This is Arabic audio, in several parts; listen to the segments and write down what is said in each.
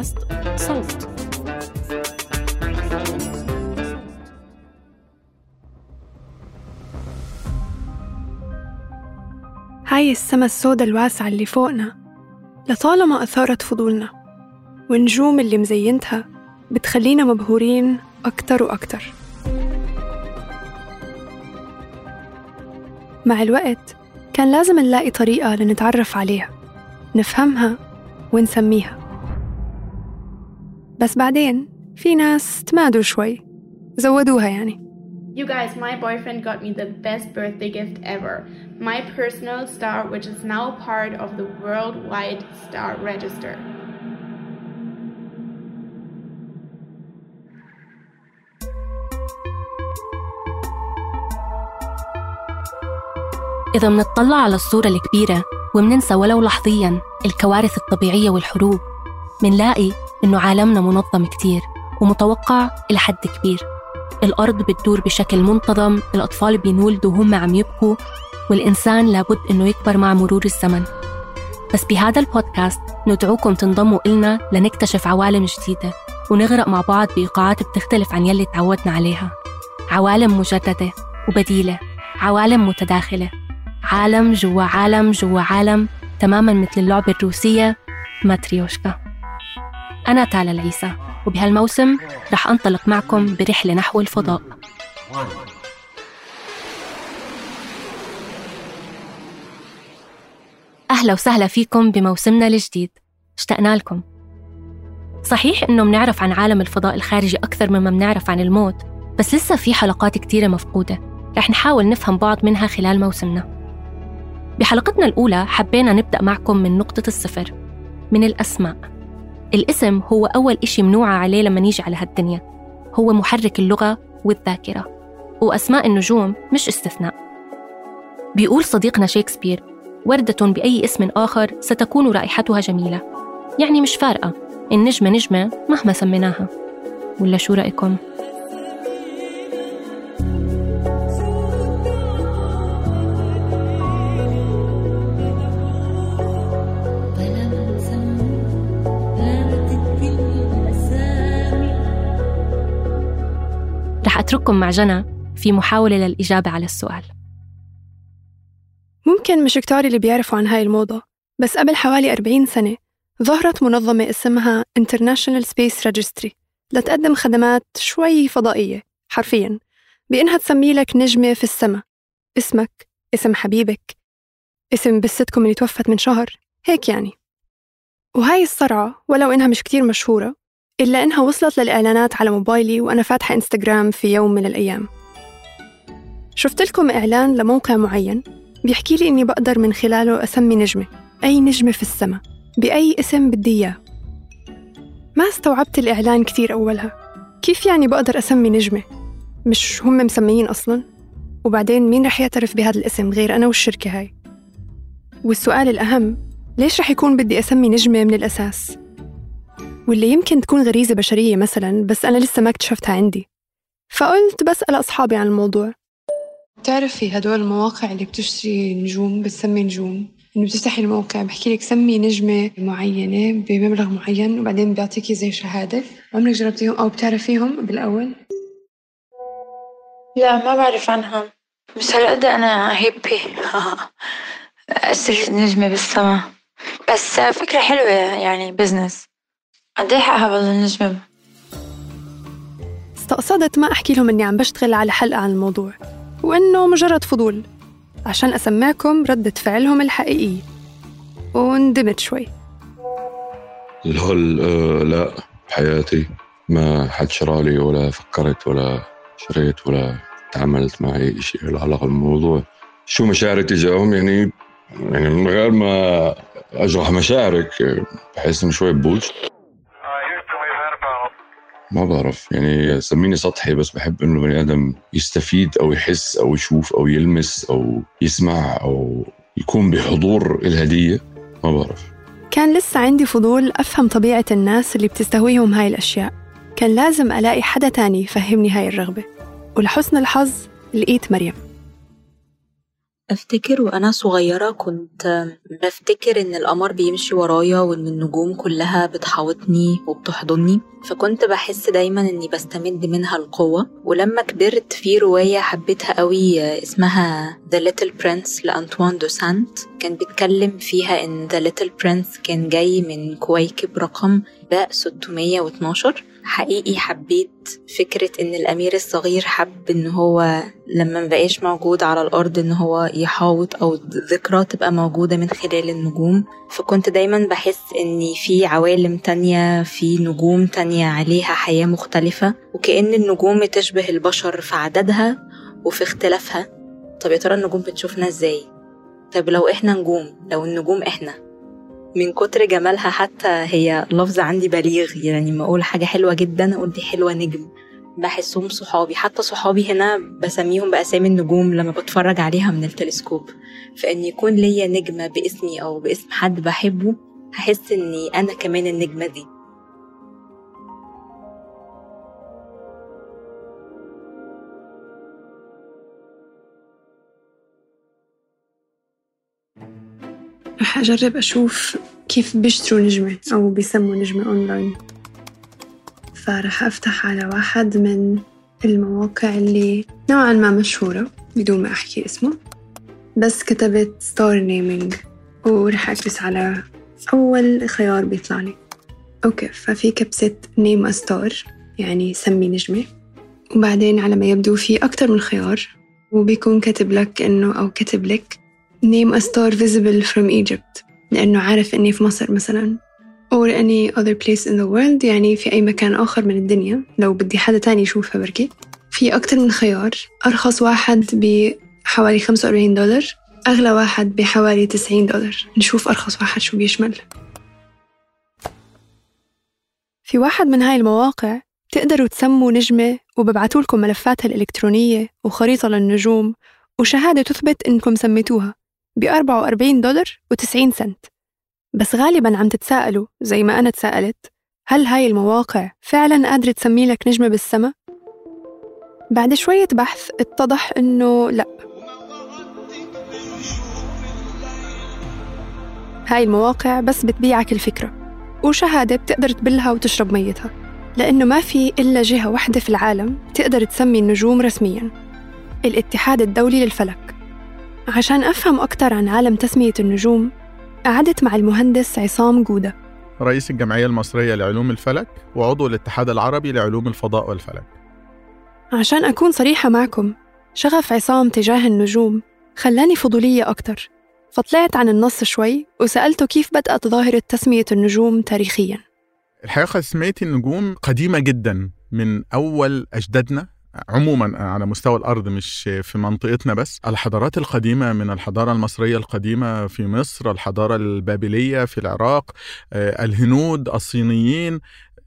بودكاست صوت. هاي السما السوداء الواسعة اللي فوقنا. لطالما أثارت فضولنا والنجوم اللي مزينتها بتخلينا مبهورين أكتر وأكتر. مع الوقت كان لازم نلاقي طريقة لنتعرف عليها نفهمها ونسميها. بس بعدين في ناس تمادوا شوي زودوها يعني You guys, my boyfriend got me the best birthday gift ever. My personal star, which is now part of the worldwide star register. إذا منطلع على الصورة الكبيرة ومننسى ولو لحظيا الكوارث الطبيعية والحروب منلاقي إنه عالمنا منظم كتير ومتوقع إلى حد كبير. الأرض بتدور بشكل منتظم الأطفال بينولدوا وهم عم يبكوا والإنسان لابد إنه يكبر مع مرور الزمن. بس بهذا البودكاست ندعوكم تنضموا إلنا لنكتشف عوالم جديدة ونغرق مع بعض بإيقاعات بتختلف عن يلي تعودنا عليها. عوالم مجددة وبديلة عوالم متداخلة. عالم جوا عالم جوا عالم تماما مثل اللعبة الروسية ماتريوشكا. أنا تالا العيسى وبهالموسم رح أنطلق معكم برحلة نحو الفضاء. أهلا وسهلا فيكم بموسمنا الجديد. اشتقنا لكم. صحيح إنه منعرف عن عالم الفضاء الخارجي أكثر مما منعرف عن الموت بس لسه في حلقات كتيرة مفقودة. رح نحاول نفهم بعض منها خلال موسمنا. بحلقتنا الأولى حبينا نبدأ معكم من نقطة الصفر من الأسماء. الاسم هو أول إشي منوعة عليه لما نيجي على هالدنيا. هو محرك اللغة والذاكرة. وأسماء النجوم مش استثناء. بيقول صديقنا شيكسبير وردة بأي اسم آخر ستكون رائحتها جميلة. يعني مش فارقة النجمة نجمة مهما سميناها. ولا شو رأيكم؟ رح أترككم مع جنى في محاولة للإجابة على السؤال. ممكن مش كتار اللي بيعرفوا عن هاي الموضة بس قبل حوالي 40 سنة ظهرت منظمة اسمها International Space Registry لتقدم خدمات شوي فضائية حرفياً بإنها تسمي لك نجمة في السماء اسمك اسم حبيبك اسم بستكم اللي توفت من شهر هيك يعني. وهاي الصرعة ولو إنها مش كتير مشهورة إلا إنها وصلت للإعلانات على موبايلي وأنا فاتحة إنستغرام في يوم من الأيام شفت لكم إعلان لموقع معين بيحكي لي إني بقدر من خلاله أسمي نجمة أي نجمة في السماء بأي اسم بدي إياه ما استوعبت الإعلان كتير أولها كيف يعني بقدر أسمي نجمة؟ مش هم مسميين أصلا؟ وبعدين مين رح يعترف بهذا الاسم غير أنا والشركة هاي؟ والسؤال الأهم ليش رح يكون بدي أسمي نجمة من الأساس؟ واللي يمكن تكون غريزة بشرية مثلا بس أنا لسه ما اكتشفتها عندي. فقلت بسأل أصحابي عن الموضوع. بتعرفي هدول المواقع اللي بتشتري نجوم بتسمي نجوم؟ إنه بتفتحي الموقع بحكي لك سمي نجمة معينة بمبلغ معين وبعدين بيعطيكي زي شهادة. عمرك جربتيهم أو بتعرفيهم بالأول؟ لا ما بعرف عنهم. بس هالقد أنا هيبي أشتري نجمة بالسما. بس فكرة حلوة يعني بزنس قد إيه حقها بالله النجمة؟ استقصدت ما أحكي لهم إني عم بشتغل على حلقة عن الموضوع وإنه مجرد فضول عشان أسمعكم ردة فعلهم الحقيقية. وندمت شوي. الهول آه لا بحياتي ما حد شرالي ولا فكرت ولا شريت ولا تعاملت مع أي شيء له علاقة بالموضوع. شو مشاعري تجاههم يعني يعني من غير ما أجرح مشاعرك بحس إنه شوي بوش ما بعرف. يعني سميني سطحي بس بحب إنه بني آدم يستفيد أو يحس أو يشوف أو يلمس أو يسمع أو يكون بحضور الهدية. ما بعرف. كان لسه عندي فضول أفهم طبيعة الناس اللي بتستهويهم هاي الأشياء. كان لازم ألاقي حدا تاني يفهمني هاي الرغبة. ولحسن الحظ لقيت مريم. أفتكر وأنا صغيرة كنت بفتكر إن القمر بيمشي ورايا وإن النجوم كلها بتحاوطني وبتحضني. فكنت بحس دايما إني بستمد منها القوة. ولما كبرت في رواية حبيتها قوي اسمها The Little Prince لأنطوان دو سانت. كان بيتكلم فيها إن The Little Prince كان جاي من كويكب رقم باء 612 حقيقي حبيت فكرة إن الأمير الصغير حب إن هو لما مبقاش موجود على الأرض إن هو يحاوط أو ذكرى تبقى موجودة من خلال النجوم. فكنت دايما بحس إن في عوالم تانية في نجوم تانية عليها حياة مختلفة. وكأن النجوم تشبه البشر في عددها وفي اختلافها. طب يا ترى النجوم بتشوفنا إزاي؟ طب لو إحنا نجوم لو النجوم إحنا. من كتر جمالها حتى هي لفظ عندي بليغ. يعني ما أقول حاجة حلوة جدا أقول دي حلوة نجم. بحسهم صحابي. حتى صحابي هنا بسميهم بأسامي النجوم لما بتفرج عليها من التلسكوب. فإن يكون ليا نجمة باسمي أو باسم حد بحبه هحس إني أنا كمان النجمة دي. رح أجرب أشوف كيف بيشتروا نجمة أو بيسموا نجمة أونلاين. فرح أفتح على واحد من المواقع اللي نوعا ما مشهورة بدون ما أحكي اسمه. بس كتبت star naming ورح أكبس على أول خيار بيطلع لي okay ففي كبسة name a star يعني سمي نجمة. وبعدين على ما يبدو في أكتر من خيار وبيكون كاتب لك إنه أو كاتب لك name a star visible from Egypt لأنه عارف إني في مصر مثلا. or any other place in the world يعني في أي مكان آخر من الدنيا. لو بدي حدا تاني يشوفها بركي. في أكتر من خيار. أرخص واحد بحوالي 45 دولار. أغلى واحد بحوالي 90 دولار. نشوف أرخص واحد شو بيشمل. في واحد من هاي المواقع تقدروا تسموا نجمة وببعتوا لكم ملفاتها الإلكترونية وخريطة للنجوم وشهادة تثبت إنكم سميتوها. ب 44 دولار و90 سنت. بس غالبا عم تتساءلوا زي ما أنا تساءلت هل هاي المواقع فعلا قادرة تسمي لك نجمة بالسما؟ بعد شوية بحث اتضح إنه لأ. هاي المواقع بس بتبيعك الفكرة وشهادة بتقدر تبلها وتشرب ميتها لأنه ما في إلا جهة واحدة في العالم تقدر تسمي النجوم رسمياً الاتحاد الدولي للفلك. عشان أفهم أكثر عن عالم تسمية النجوم قعدت مع المهندس عصام جودة. رئيس الجمعية المصرية لعلوم الفلك وعضو الاتحاد العربي لعلوم الفضاء والفلك. عشان أكون صريحة معكم شغف عصام تجاه النجوم خلاني فضولية أكتر. فطلعت عن النص شوي وسألته كيف بدأت ظاهرة تسمية النجوم تاريخياً. الحقيقة تسمية النجوم قديمة جدا من أول أجدادنا عموما على مستوى الأرض مش في منطقتنا بس. الحضارات القديمة من الحضارة المصرية القديمة في مصر الحضارة البابلية في العراق آه، الهنود الصينيين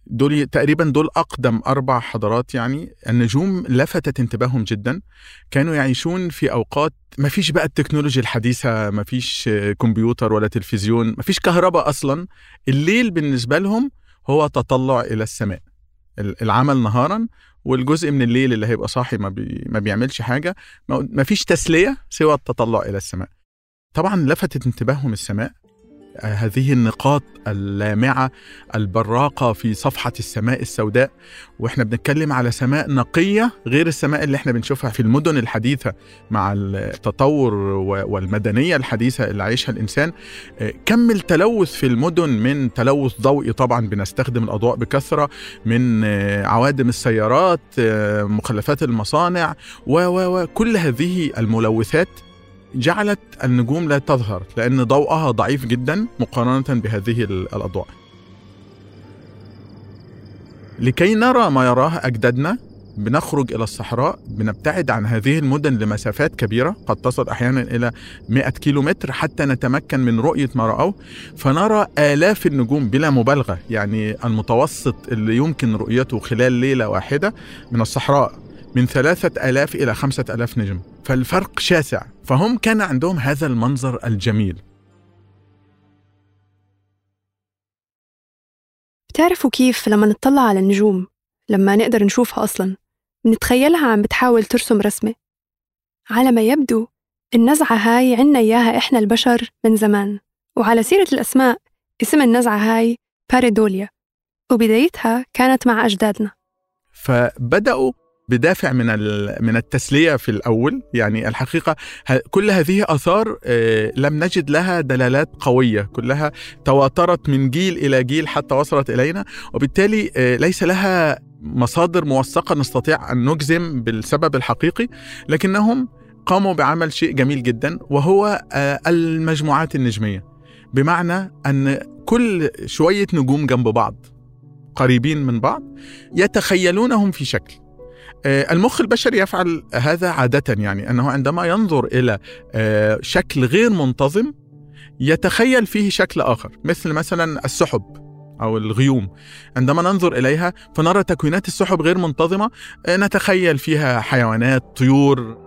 دول تقريبا دول أقدم أربع حضارات يعني. النجوم لفتت انتباههم جدا. كانوا يعيشون في أوقات ما فيش بقى التكنولوجيا الحديثة ما فيش كمبيوتر ولا تلفزيون ما فيش كهرباء أصلا. الليل بالنسبة لهم هو تطلع إلى السماء. العمل نهارا. والجزء من الليل اللي هيبقى صاحي ما, بي ما بيعملش حاجة ما فيش تسلية سوى التطلع إلى السماء. طبعا لفتت انتباههم السماء هذه النقاط اللامعة البراقة في صفحة السماء السوداء وإحنا بنتكلم على سماء نقية غير السماء اللي إحنا بنشوفها في المدن الحديثة مع التطور والمدنية الحديثة اللي عايشها الإنسان. كم التلوث في المدن من تلوث ضوئي طبعا بنستخدم الأضواء بكثرة من عوادم السيارات مخلفات المصانع وكل هذه الملوثات جعلت النجوم لا تظهر لأن ضوءها ضعيف جدا مقارنة بهذه الأضواء. لكي نرى ما يراه أجدادنا بنخرج إلى الصحراء بنبتعد عن هذه المدن لمسافات كبيرة قد تصل أحيانا إلى 100 كيلو متر حتى نتمكن من رؤية ما رأوه. فنرى آلاف النجوم بلا مبالغة يعني المتوسط اللي يمكن رؤيته خلال ليلة واحدة من الصحراء. من ثلاثة ألاف إلى خمسة ألاف نجم. فالفرق شاسع. فهم كان عندهم هذا المنظر الجميل. بتعرفوا كيف لما نطلع على النجوم لما نقدر نشوفها أصلا؟ بنتخيلها عم بتحاول ترسم رسمة. على ما يبدو النزعة هاي عنا إياها إحنا البشر من زمان. وعلى سيرة الأسماء اسم النزعة هاي باريدوليا وبدايتها كانت مع أجدادنا. فبدأوا بدافع من من التسلية في الأول. يعني الحقيقة كل هذه آثار آه، لم نجد لها دلالات قوية. كلها تواترت من جيل إلى جيل حتى وصلت إلينا. وبالتالي آه، ليس لها مصادر موثقة نستطيع أن نجزم بالسبب الحقيقي لكنهم قاموا بعمل شيء جميل جدا وهو آه، المجموعات النجمية. بمعنى أن كل شوية نجوم جنب بعض قريبين من بعض يتخيلونهم في شكل. المخ البشري يفعل هذا عادة يعني أنه عندما ينظر إلى آه، شكل غير منتظم يتخيل فيه شكل آخر مثل مثلا السحب أو الغيوم. عندما ننظر إليها فنرى تكوينات السحب غير منتظمة آه، نتخيل فيها حيوانات طيور.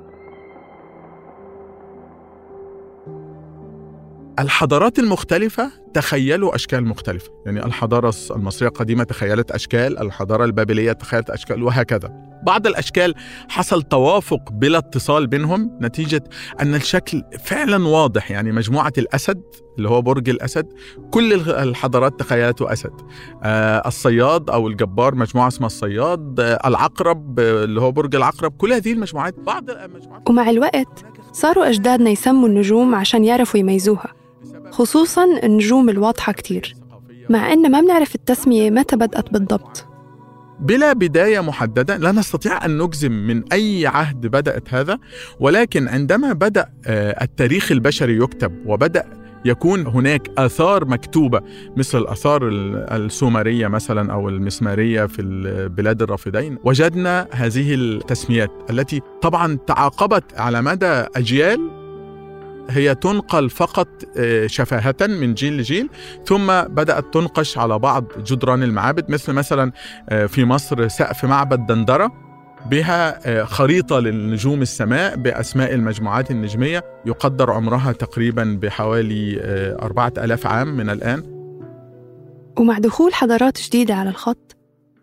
الحضارات المختلفة تخيلوا أشكال مختلفة. يعني الحضارة المصرية القديمة تخيلت أشكال الحضارة البابلية تخيلت أشكال وهكذا. بعض الأشكال حصل توافق بلا اتصال بينهم نتيجة أن الشكل فعلا واضح. يعني مجموعة الأسد اللي هو برج الأسد كل الحضارات تخيلته أسد. آه الصياد أو الجبار مجموعة اسمها الصياد. آه العقرب اللي هو برج العقرب كل هذه المجموعات بعض المجموعات ومع الوقت صاروا أجدادنا يسموا النجوم عشان يعرفوا يميزوها. خصوصا النجوم الواضحة كتير مع أن ما بنعرف التسمية متى بدأت بالضبط. بلا بداية محددة لا نستطيع أن نجزم من أي عهد بدأت هذا ولكن عندما بدأ التاريخ البشري يكتب وبدأ يكون هناك آثار مكتوبة مثل الآثار السومرية مثلا أو المسمارية في البلاد الرافدين وجدنا هذه التسميات التي طبعا تعاقبت على مدى أجيال هي تنقل فقط آه، شفاهة من جيل لجيل ثم بدأت تنقش على بعض جدران المعابد مثل مثلا آه، في مصر سقف معبد دندرة بها آه، خريطة للنجوم السماء بأسماء المجموعات النجمية يقدر عمرها تقريبا بحوالي أربعة ألاف عام من الآن. ومع دخول حضارات جديدة على الخط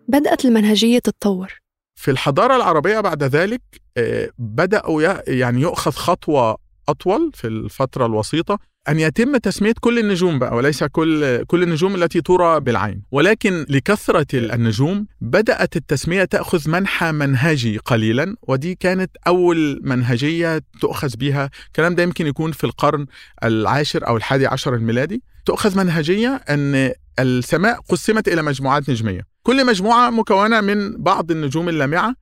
بدأت المنهجية تتطور. في الحضارة العربية بعد ذلك بدأوا يعني يؤخذ خطوة أطول في الفترة الوسيطة أن يتم تسمية كل النجوم بقى وليس كل كل النجوم التي ترى بالعين. ولكن لكثرة النجوم بدأت التسمية تأخذ منحى منهجي قليلا ودي كانت أول منهجية تؤخذ بها الكلام ده يمكن يكون في القرن العاشر أو الحادي عشر الميلادي. تؤخذ منهجية أن السماء قسمت إلى مجموعات نجمية. كل مجموعة مكونة من بعض النجوم اللامعه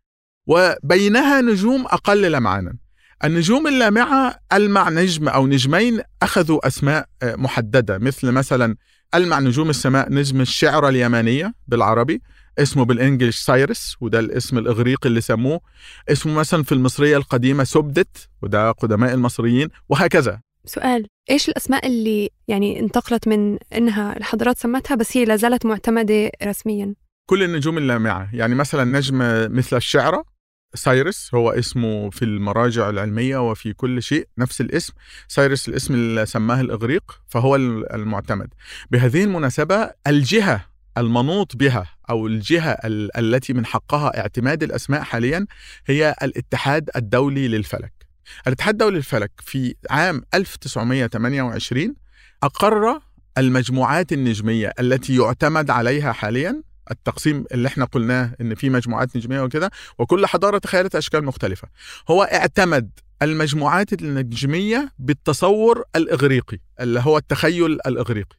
وبينها نجوم أقل لمعانا. النجوم اللامعة ألمع نجم أو نجمين أخذوا أسماء آه، محددة مثل مثلا ألمع نجوم السماء نجم الشعرة اليمانية بالعربي اسمه بالإنجليش سايرس وده الاسم الإغريقي اللي سموه اسمه مثلا في المصرية القديمة سبدت وده قدماء المصريين وهكذا. سؤال إيش الأسماء اللي يعني انتقلت من إنها الحضارات سمتها بس هي لا زالت معتمدة رسميا؟ كل النجوم اللامعة يعني مثلا نجم مثل الشعرة سايرس هو اسمه في المراجع العلمية وفي كل شيء نفس الاسم. سايرس الاسم اللي سماه الإغريق فهو المعتمد. بهذه المناسبة الجهة المنوط بها أو الجهة التي من حقها اعتماد الأسماء حاليا هي الاتحاد الدولي للفلك. الاتحاد الدولي للفلك في عام 1928 أقر المجموعات النجمية التي يعتمد عليها حاليا التقسيم اللي إحنا قلناه إن في مجموعات نجمية وكده وكل حضارة تخيلت أشكال مختلفة. هو اعتمد المجموعات النجمية بالتصور الإغريقي اللي هو التخيل الإغريقي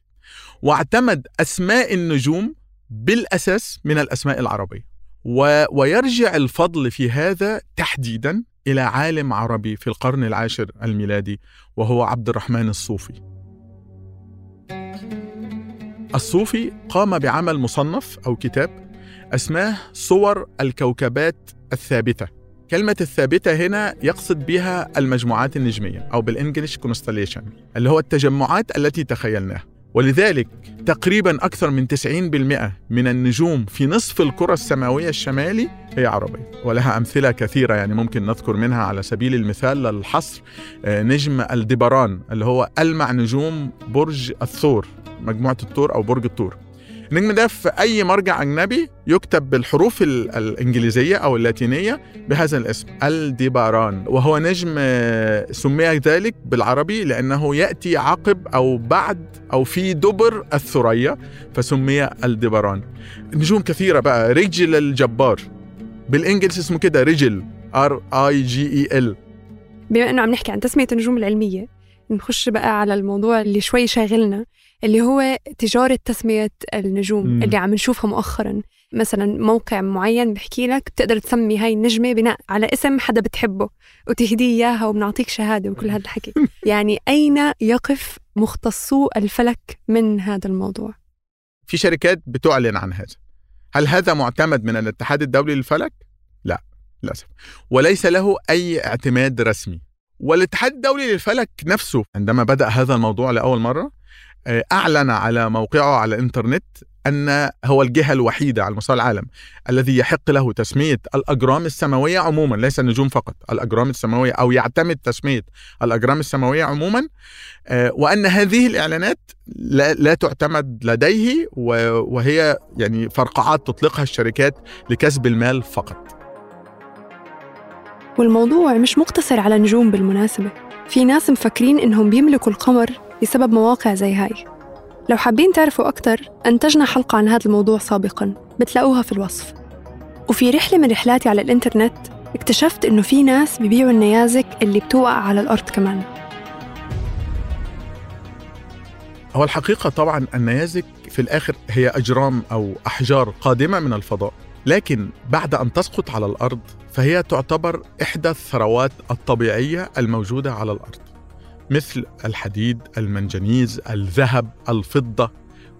واعتمد أسماء النجوم بالأساس من الأسماء العربية. و... ويرجع الفضل في هذا تحديدا إلى عالم عربي في القرن العاشر الميلادي وهو عبد الرحمن الصوفي. الصوفي قام بعمل مصنف أو كتاب أسماه صور الكوكبات الثابتة. كلمة الثابتة هنا يقصد بها المجموعات النجمية أو بالإنجليش كونستليشن اللي هو التجمعات التي تخيلناها. ولذلك تقريبا أكثر من 90% من النجوم في نصف الكرة السماوية الشمالي هي عربية. ولها أمثلة كثيرة يعني ممكن نذكر منها على سبيل المثال للحصر آه، نجم الدبران اللي هو ألمع نجوم برج الثور. مجموعة الثور أو برج الثور النجم ده في أي مرجع أجنبي يكتب بالحروف ال- الإنجليزية أو اللاتينية بهذا الاسم الديباران وهو نجم آه، سمي ذلك بالعربي لأنه يأتي عقب أو بعد أو في دبر الثريا فسمي الدبران نجوم كثيرة بقى رجل الجبار. بال English اسمه كده Rigel R I G E L بما إنه عم نحكي عن تسمية النجوم العلمية نخش بقى على الموضوع اللي شوي شاغلنا. اللي هو تجارة تسمية النجوم مم. اللي عم نشوفها مؤخرا. مثلا موقع معين بحكي لك بتقدر تسمي هاي النجمة بناء على اسم حدا بتحبه وتهديه إياها وبنعطيك شهادة وكل هذا الحكي يعني أين يقف مختصو الفلك من هذا الموضوع؟ في شركات بتعلن عن هذا. هل هذا معتمد من الاتحاد الدولي للفلك؟ لا للأسف. وليس له أي اعتماد رسمي. والاتحاد الدولي للفلك نفسه عندما بدأ هذا الموضوع لأول مرة أعلن على موقعه على الإنترنت أن هو الجهة الوحيدة على مستوى العالم الذي يحق له تسمية الأجرام السماوية عموما ليس النجوم فقط الأجرام السماوية أو يعتمد تسمية الأجرام السماوية عموما آه، وأن هذه الإعلانات لا, تعتمد لديه وهي يعني فرقعات تطلقها الشركات لكسب المال فقط. والموضوع مش مقتصر على نجوم بالمناسبة في ناس مفكرين إنهم بيملكوا القمر بسبب مواقع زي هاي. لو حابين تعرفوا أكتر أنتجنا حلقة عن هذا الموضوع سابقاً بتلاقوها في الوصف. وفي رحلة من رحلاتي على الإنترنت اكتشفت إنه في ناس بيبيعوا النيازك اللي بتوقع على الأرض كمان. هو الحقيقة طبعا النيازك في الآخر هي أجرام أو أحجار قادمة من الفضاء. لكن بعد أن تسقط على الأرض فهي تعتبر إحدى الثروات الطبيعية الموجودة على الأرض. مثل الحديد، المنجنيز، الذهب، الفضة.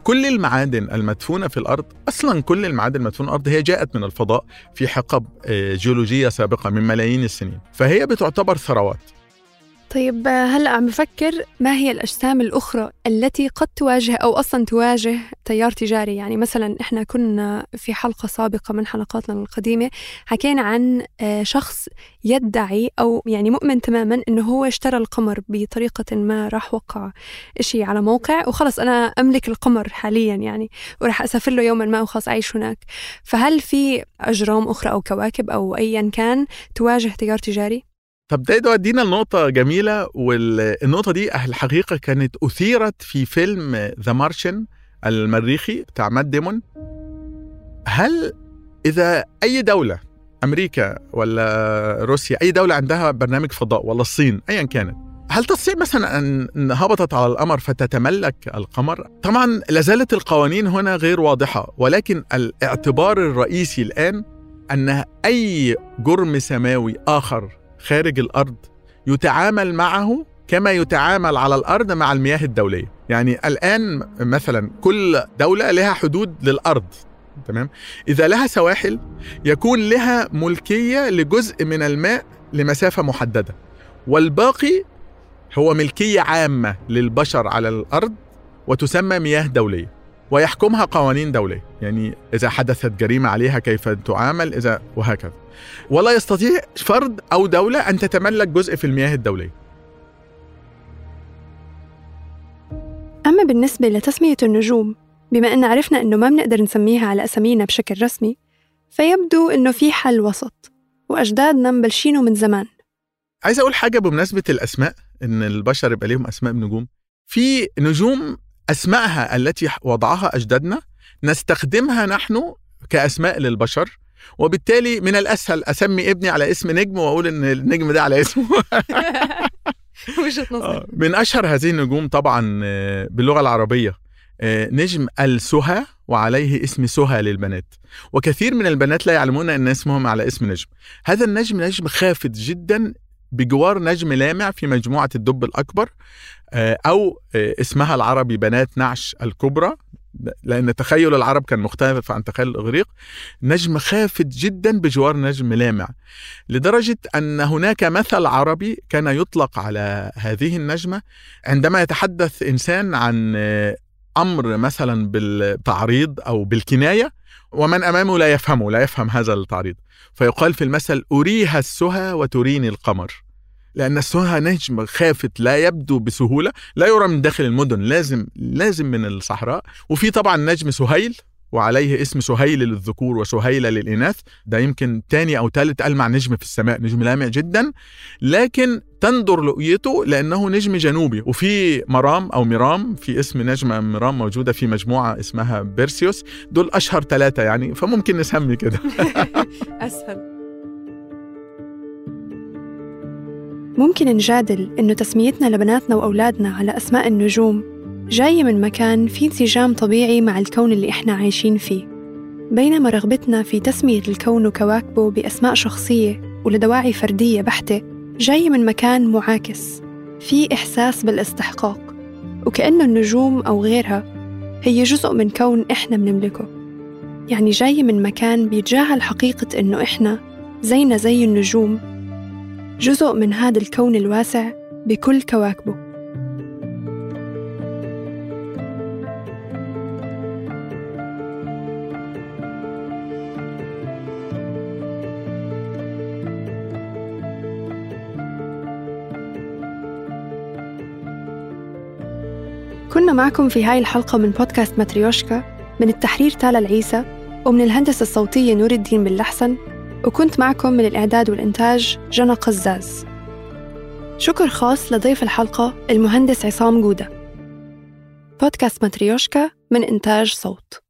كل المعادن المدفونة في الأرض أصلا كل المعادن المدفونة في الأرض هي جاءت من الفضاء في حقب آه، جيولوجية سابقة من ملايين السنين. فهي بتعتبر ثروات. طيب هلا عم بفكر ما هي الأجسام الأخرى التي قد تواجه أو أصلا تواجه تيار تجاري؟ يعني مثلا إحنا كنا في حلقة سابقة من حلقاتنا القديمة حكينا عن آه، شخص يدعي أو يعني مؤمن تماما إنه هو اشترى القمر بطريقة ما راح وقع شيء على موقع وخلص أنا أملك القمر حاليا يعني وراح أسافر له يوما ما وخلاص أعيش هناك. فهل في أجرام أخرى أو كواكب أو ايا كان تواجه تيار تجاري؟ طب ده يودينا لنقطة جميلة والنقطة دي الحقيقة كانت أثيرت في فيلم The Martian المريخي بتاع مات ديمون هل إذا أي دولة أمريكا ولا روسيا أي دولة عندها برنامج فضاء ولا الصين أيا كانت هل تستطيع مثلا أن هبطت على القمر فتتملك القمر؟ طبعا لازالت القوانين هنا غير واضحة ولكن الاعتبار الرئيسي الآن أن أي جرم سماوي آخر خارج الأرض يتعامل معه كما يتعامل على الأرض مع المياه الدولية. يعني الآن مثلا كل دولة لها حدود للأرض تمام؟ إذا لها سواحل يكون لها ملكية لجزء من الماء لمسافة محددة والباقي هو ملكية عامة للبشر على الأرض وتسمى مياه دولية. ويحكمها قوانين دوليه يعني إذا حدثت جريمة عليها كيف تعامل إذا وهكذا. ولا يستطيع فرد أو دولة أن تتملك جزء في المياه الدولية. أما بالنسبة لتسمية النجوم بما أن عرفنا أنه ما بنقدر نسميها على أسامينا بشكل رسمي فيبدو أنه في حل وسط وأجدادنا مبلشينه من زمان. عايز أقول حاجة بمناسبة الأسماء إن البشر يبقى ليهم أسماء بنجوم. في نجوم اسمائها التي وضعها أجدادنا نستخدمها نحن كأسماء للبشر وبالتالي من الأسهل أسمي ابني على اسم نجم وأقول إن النجم ده على اسمه. وجهة نظر آه، من أشهر هذه النجوم طبعا آه، باللغة العربية آه، نجم السهى وعليه اسم سهى للبنات. وكثير من البنات لا يعلمون إن اسمهم على اسم نجم. هذا النجم نجم خافت جدا بجوار نجم لامع في مجموعة الدب الأكبر. آه، أو آه، اسمها العربي بنات نعش الكبرى لأن تخيل العرب كان مختلف عن تخيل الإغريق. نجم خافت جدا بجوار نجم لامع لدرجة أن هناك مثل عربي كان يطلق على هذه النجمة. عندما يتحدث إنسان عن آه، أمر مثلا بالتعريض أو بالكناية ومن أمامه لا يفهمه لا يفهم هذا التعريض. فيقال في المثل أريها السهى وتريني القمر. لأن سوها نجم خافت لا يبدو بسهولة لا يرى من داخل المدن لازم لازم من الصحراء. وفي طبعا نجم سهيل وعليه اسم سهيل للذكور وسهيلة للإناث. ده يمكن تاني أو ثالث ألمع نجم في السماء نجم لامع جدا. لكن تندر رؤيته لأنه نجم جنوبي. وفي مرام أو ميرام في اسم نجمة ميرام موجودة في مجموعة اسمها بيرسيوس. دول أشهر ثلاثة يعني فممكن نسمي كده. أسهل. ممكن نجادل إنه تسميتنا لبناتنا وأولادنا على أسماء النجوم جاية من مكان في انسجام طبيعي مع الكون اللي إحنا عايشين فيه. بينما رغبتنا في تسمية الكون وكواكبه بأسماء شخصية ولدواعي فردية بحتة جاية من مكان معاكس في إحساس بالإستحقاق. وكأنه النجوم أو غيرها هي جزء من كون إحنا بنملكه. يعني جاية من مكان بيتجاهل حقيقة إنه إحنا زينا زي النجوم جزء من هذا الكون الواسع بكل كواكبه. كنا معكم في هاي الحلقة من بودكاست ماتريوشكا من التحرير تالا العيسى ومن الهندسة الصوتية نور الدين باللحسن وكنت معكم من الإعداد والإنتاج جنى قزاز. شكر خاص لضيف الحلقة المهندس عصام جودة. بودكاست ماتريوشكا من إنتاج صوت.